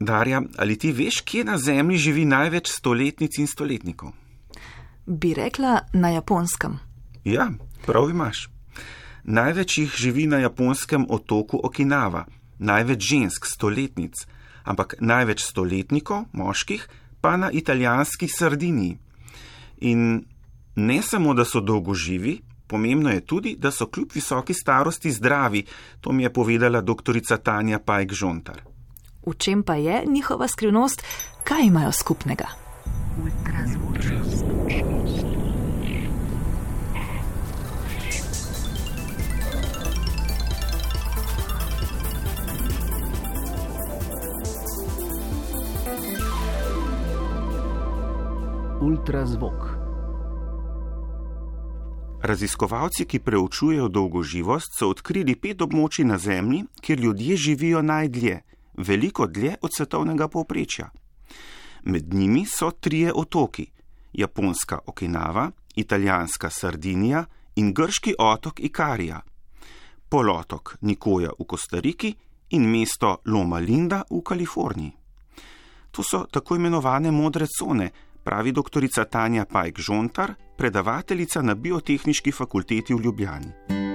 Darja, ali ti veš, kje na Zemlji živi največ stoletnic in stoletnikov? Bi rekla na japonskem. Ja, prav imaš. Največ jih živi na japonskem otoku Okinawa, največ žensk, stoletnic, ampak največ stoletnikov, moških, pa na italijanski Sardiniji. In ne samo, da so dolgoživi, pomembno je tudi, da so kljub visoki starosti zdravi, to mi je povedala doktorica Tanja Pajk Žontar. V čem pa je njihova skrivnost, kaj imajo skupnega? Ultrazvok. Raziskovalci, ki preučujejo dolgoživost, so odkrili pet območij na Zemlji, kjer ljudje živijo najdlje, veliko dlje od svetovnega povprečja. Med njimi so trije otoki: japonska Okinawa, italijanska Sardinija in grški otok Ikarija, polotok Nikoja v Kostariki in mesto Loma Linda v Kaliforniji. To so tako imenovane modre cone, pravi doktorica Tanja Pajk Žontar, predavateljica na biotehnički fakulteti v Ljubljani.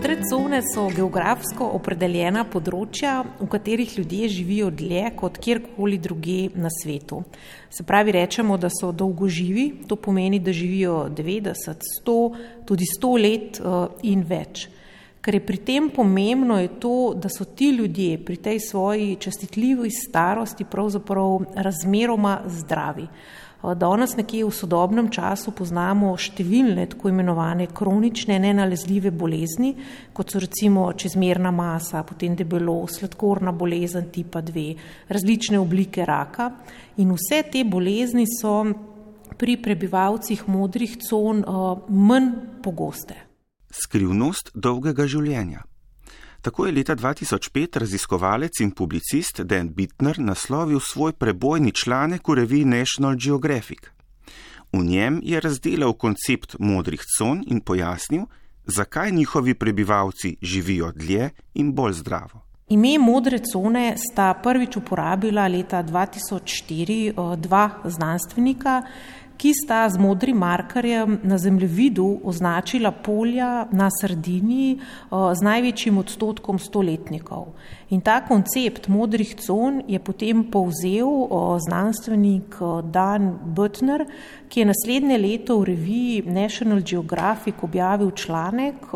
Modre cone so geografsko opredeljena področja, v katerih ljudje živijo dlje kot kjerkoli druge na svetu. Se pravi, rečemo, da so dolgoživi, to pomeni, da živijo 90, 100, tudi 100 let eh, in več. Kar je pri tem pomembno, je to, da so ti ljudje pri tej svoji častitljivi starosti pravzaprav razmeroma zdravi. Danes nekje v sodobnem času poznamo številne tako imenovane kronične nenalezljive bolezni, kot so recimo čezmerna masa, potem debelo, sladkorna bolezen tipa 2, različne oblike raka in vse te bolezni so pri prebivalcih modrih con manj pogoste. Skrivnost dolgega življenja. Tako je leta 2005 raziskovalec in publicist Dan Bittner naslovil svoj prebojni članek v reviji National Geographic. V njem je razdelal koncept modrih con in pojasnil, zakaj njihovi prebivalci živijo dlje in bolj zdravo. Ime modre cone sta prvič uporabila leta 2004 eh, dva znanstvenika, ki sta z modrim markerjem na zemljevidu označila polja na Sardiniji z največjim odstotkom stoletnikov. In ta koncept modrih con je potem povzel znanstvenik Dan Butner, ki je naslednje leto v reviji National Geographic objavil članek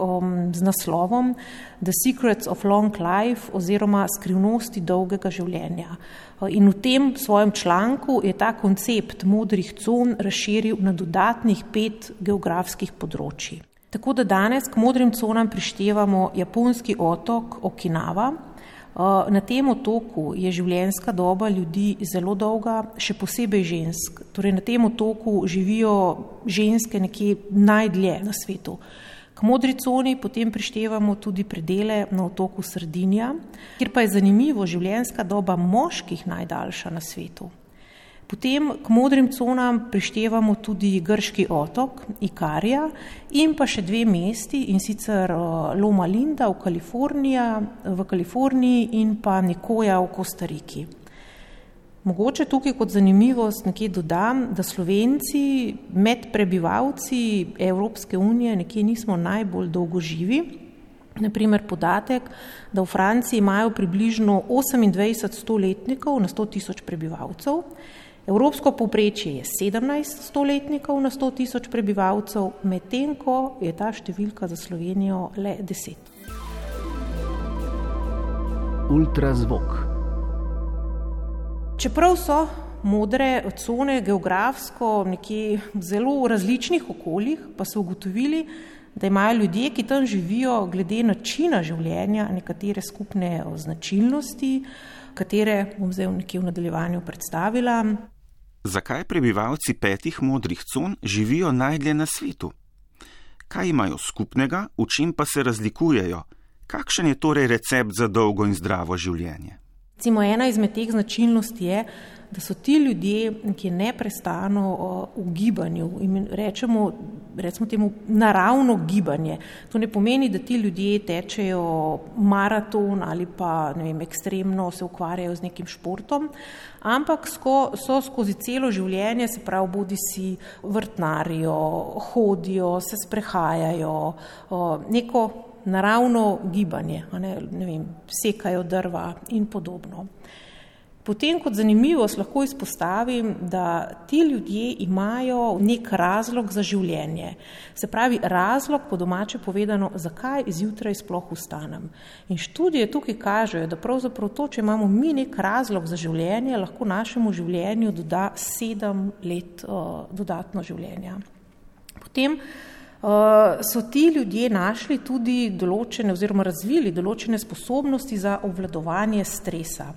z naslovom The Secrets of Long Life oziroma Skrivnosti dolgega življenja. In v tem svojem članku je ta koncept modrih con razširil na dodatnih pet geografskih področji. Tako da danes k modrim conam prištevamo japonski otok Okinawa. Na tem otoku je življenjska doba ljudi zelo dolga, še posebej žensk. Torej na tem otoku živijo ženske nekje najdlje na svetu. K modri coni potem prištevamo tudi predele na otoku Sardinija, kjer pa je zanimivo življenjska doba moških najdaljša na svetu. Potem k modrim conam prištevamo tudi grški otok Ikarija in pa še dve mesti in sicer Loma Linda v, v Kaliforniji in pa Nikoja v Kostariki. Mogoče tukaj kot zanimivost nekje dodam, da Slovenci med prebivalci Evropske unije nekje nismo najbolj dolgoživi. Naprimer podatek, da v Franciji imajo približno 28 stoletnikov na 100 tisoč prebivalcev, evropsko povprečje je 17 stoletnikov na 100 tisoč prebivalcev, medtem ko je ta številka za Slovenijo le 10. Ultrazvok. Čeprav so modre cone geografsko nekje v zelo različnih okoljih, pa so ugotovili, da imajo ljudje, ki tam živijo, glede načina življenja, nekatere skupne značilnosti, katere bom zdaj nekje v nadaljevanju predstavila. Zakaj prebivalci petih modrih con živijo najdlje na svetu? Kaj imajo skupnega, v čem pa se razlikujejo? Kakšen je torej recept za dolgo in zdravo življenje? Recimo ena izmed teh značilnosti je, da so ti ljudje, ki neprestano v gibanju in rečemo, recimo temu naravno gibanje. To ne pomeni, da ti ljudje tečejo maraton ali pa vem, ekstremno se ukvarjajo z nekim športom, ampak sko, so skozi celo življenje, se pravi, bodi si vrtnarijo, hodijo, se sprehajajo, neko naravno gibanje, ne, ne vem, sekajo drva in podobno. Potem kot zanimivost lahko izpostavim, da ti ljudje imajo nek razlog za življenje. Se pravi, razlog, po domače povedano, zakaj zjutraj sploh ustanem. In študije tukaj kažejo, da pravzaprav to, če imamo mi nek razlog za življenje, lahko našemu življenju doda sedem let uh, dodatno življenja. Potem uh, so ti ljudje našli tudi določene oziroma razvili določene sposobnosti za obvladovanje stresa.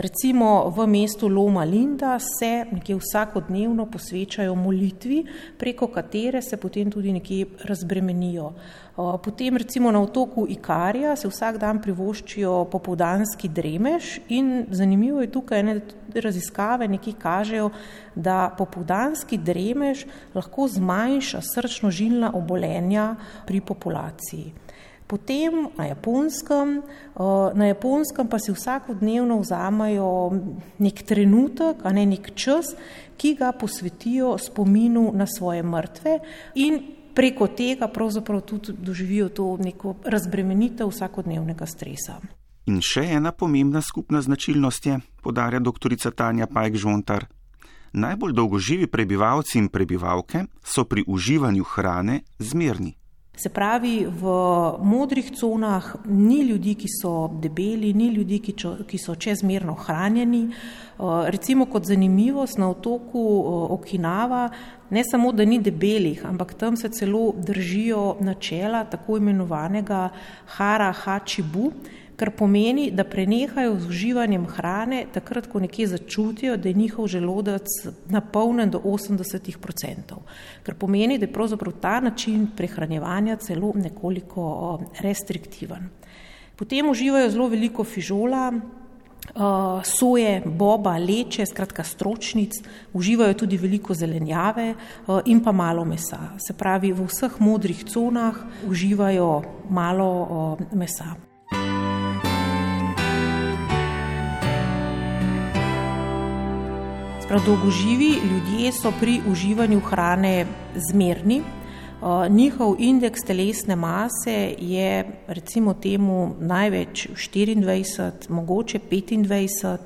Recimo v mestu Loma Linda se nekje vsakodnevno posvečajo molitvi, preko katere se potem tudi nekje razbremenijo. Potem recimo na otoku Ikarija se vsak dan privoščijo popovdanski dremež in zanimivo je tukaj, ne, raziskave nekje kažejo, da popovdanski dremež lahko zmanjša srčno-žilna obolenja pri populaciji. Potem na japonskem, na japonskem pa si vsakodnevno vzamajo nek trenutek, a ne nek čas, ki ga posvetijo spominu na svoje mrtve in preko tega pravzaprav tudi doživijo to neko razbremenitev vsakodnevnega stresa. In še ena pomembna skupna značilnost je, podarja dr. Tanja Pajk Žontar. Najbolj dolgoživi prebivalci in prebivalke so pri uživanju hrane zmerni. Se pravi, v modrih conah ni ljudi, ki so debeli, ni ljudi, ki, čo, ki so čezmerno hranjeni. Recimo kot zanimivost na otoku Okinava, ne samo, da ni debelih, ampak tam se celo držijo načela tako imenovanega hara hačibu, kar pomeni, da prenehajo z uživanjem hrane takrat, ko nekje začutijo, da je njihov želodec napolnjen do 80%. Kar pomeni, da je pravzaprav ta način prehranjevanja celo nekoliko restriktiven. Potem uživajo zelo veliko fižola, soje, boba, leče, skratka stročnic, uživajo tudi veliko zelenjave in pa malo mesa. Se pravi, v vseh modrih conah uživajo malo mesa. Prav dolgoživi ljudje so pri uživanju hrane zmerni. Uh, njihov indeks telesne mase je recimo temu največ 24, mogoče 25.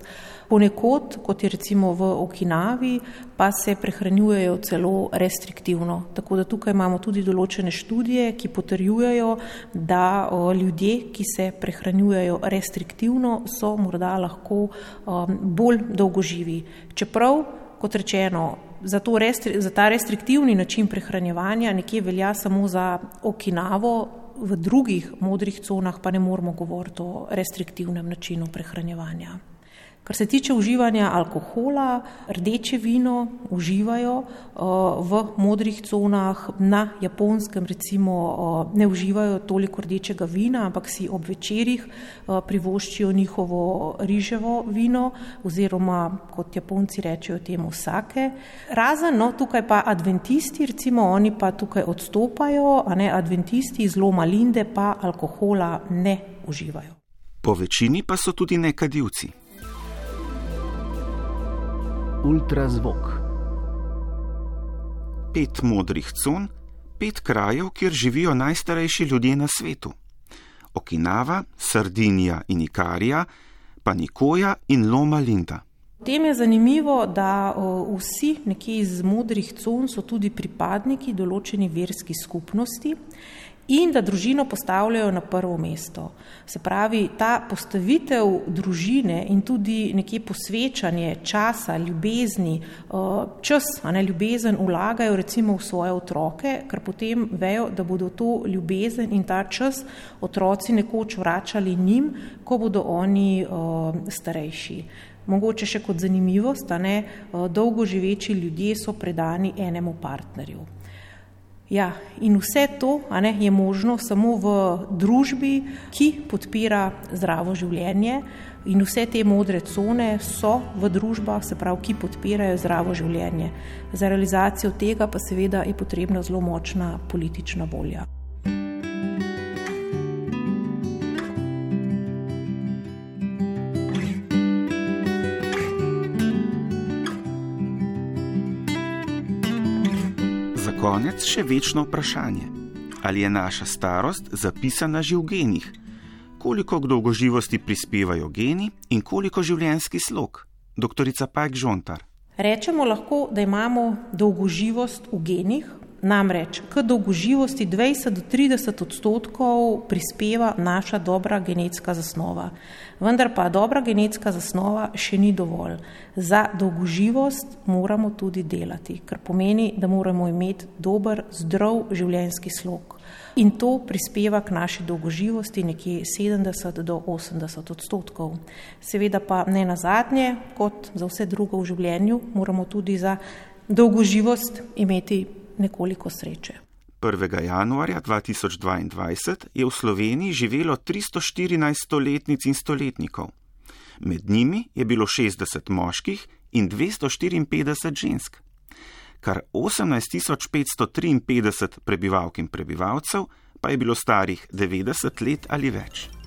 Ponekod, kot je recimo v Okinavi, pa se prehranjujejo celo restriktivno. Tako da tukaj imamo tudi določene študije, ki potrjujejo, da ljudje, ki se prehranjujejo restriktivno, so morda lahko bolj dolgoživi. Čeprav, kot rečeno, za, restri, za ta restriktivni način prehranjevanja nekje velja samo za Okinavo, v drugih modrih conah pa ne moramo govoriti o restriktivnem načinu prehranjevanja. Kar se tiče uživanja alkohola, rdeče vino uživajo uh, v modrih conah, na japonskem recimo uh, ne uživajo toliko rdečega vina, ampak si ob večerjih uh, privoščijo njihovo riževo vino oziroma kot japonci rečejo temu sake. Razen, no, tukaj pa adventisti, recimo oni pa tukaj odstopajo, a ne adventisti iz Loma Linde pa alkohola ne uživajo. Po večini pa so tudi nekadivci ultrazvok. Pet modrih con, pet krajev, kjer živijo najstarejši ljudje na svetu: Okinava, Sardinija in Ikarija, pa Nikoja in Loma Linda. Tem je zanimivo, da vsi nekje iz modrih con so tudi pripadniki določeni verski skupnosti in da družino postavljajo na prvo mesto. Se pravi, ta postavitev družine in tudi nekje posvečanje časa, ljubezni, čas, a ne ljubezen, vlagajo recimo v svoje otroke, ker potem vejo, da bodo to ljubezen in ta čas otroci nekoč vračali njim, ko bodo oni starejši. Mogoče še kot zanimivost, da ne dolgo živeči ljudje so predani enemu partnerju. Ja, in vse to ne, je možno samo v družbi, ki podpira zdravo življenje. In vse te modre cone so v družbah, se pravi, ki podpirajo zdravo življenje. Za realizacijo tega pa seveda je potrebna zelo močna politična volja. Konec še večno vprašanje: ali je naša starost zapisana že v genih? Koliko k dolgoživosti prispevajo geni in koliko življenjski slog? Doktorica Pajk Žontar. Rečemo lahko, da imamo dolgoživost v genih, namreč k dolgoživosti 20 do 30 odstotkov prispeva naša dobra genetska zasnova. Vendar pa dobra genetska zasnova še ni dovolj. Za dolgoživost moramo tudi delati, kar pomeni, da moramo imeti dober, zdrav življenjski slog. In to prispeva k naši dolgoživosti nekje 70 do 80 odstotkov. Seveda pa ne na zadnje, kot za vse drugo v življenju, moramo tudi za dolgoživost imeti nekoliko sreče. 1. januarja 2022 je v Sloveniji živelo 314 stoletnic in stoletnikov. Med njimi je bilo 60 moških in 254 žensk. Kar 18.553 prebivalk in prebivalcev pa je bilo starih 90 let ali več.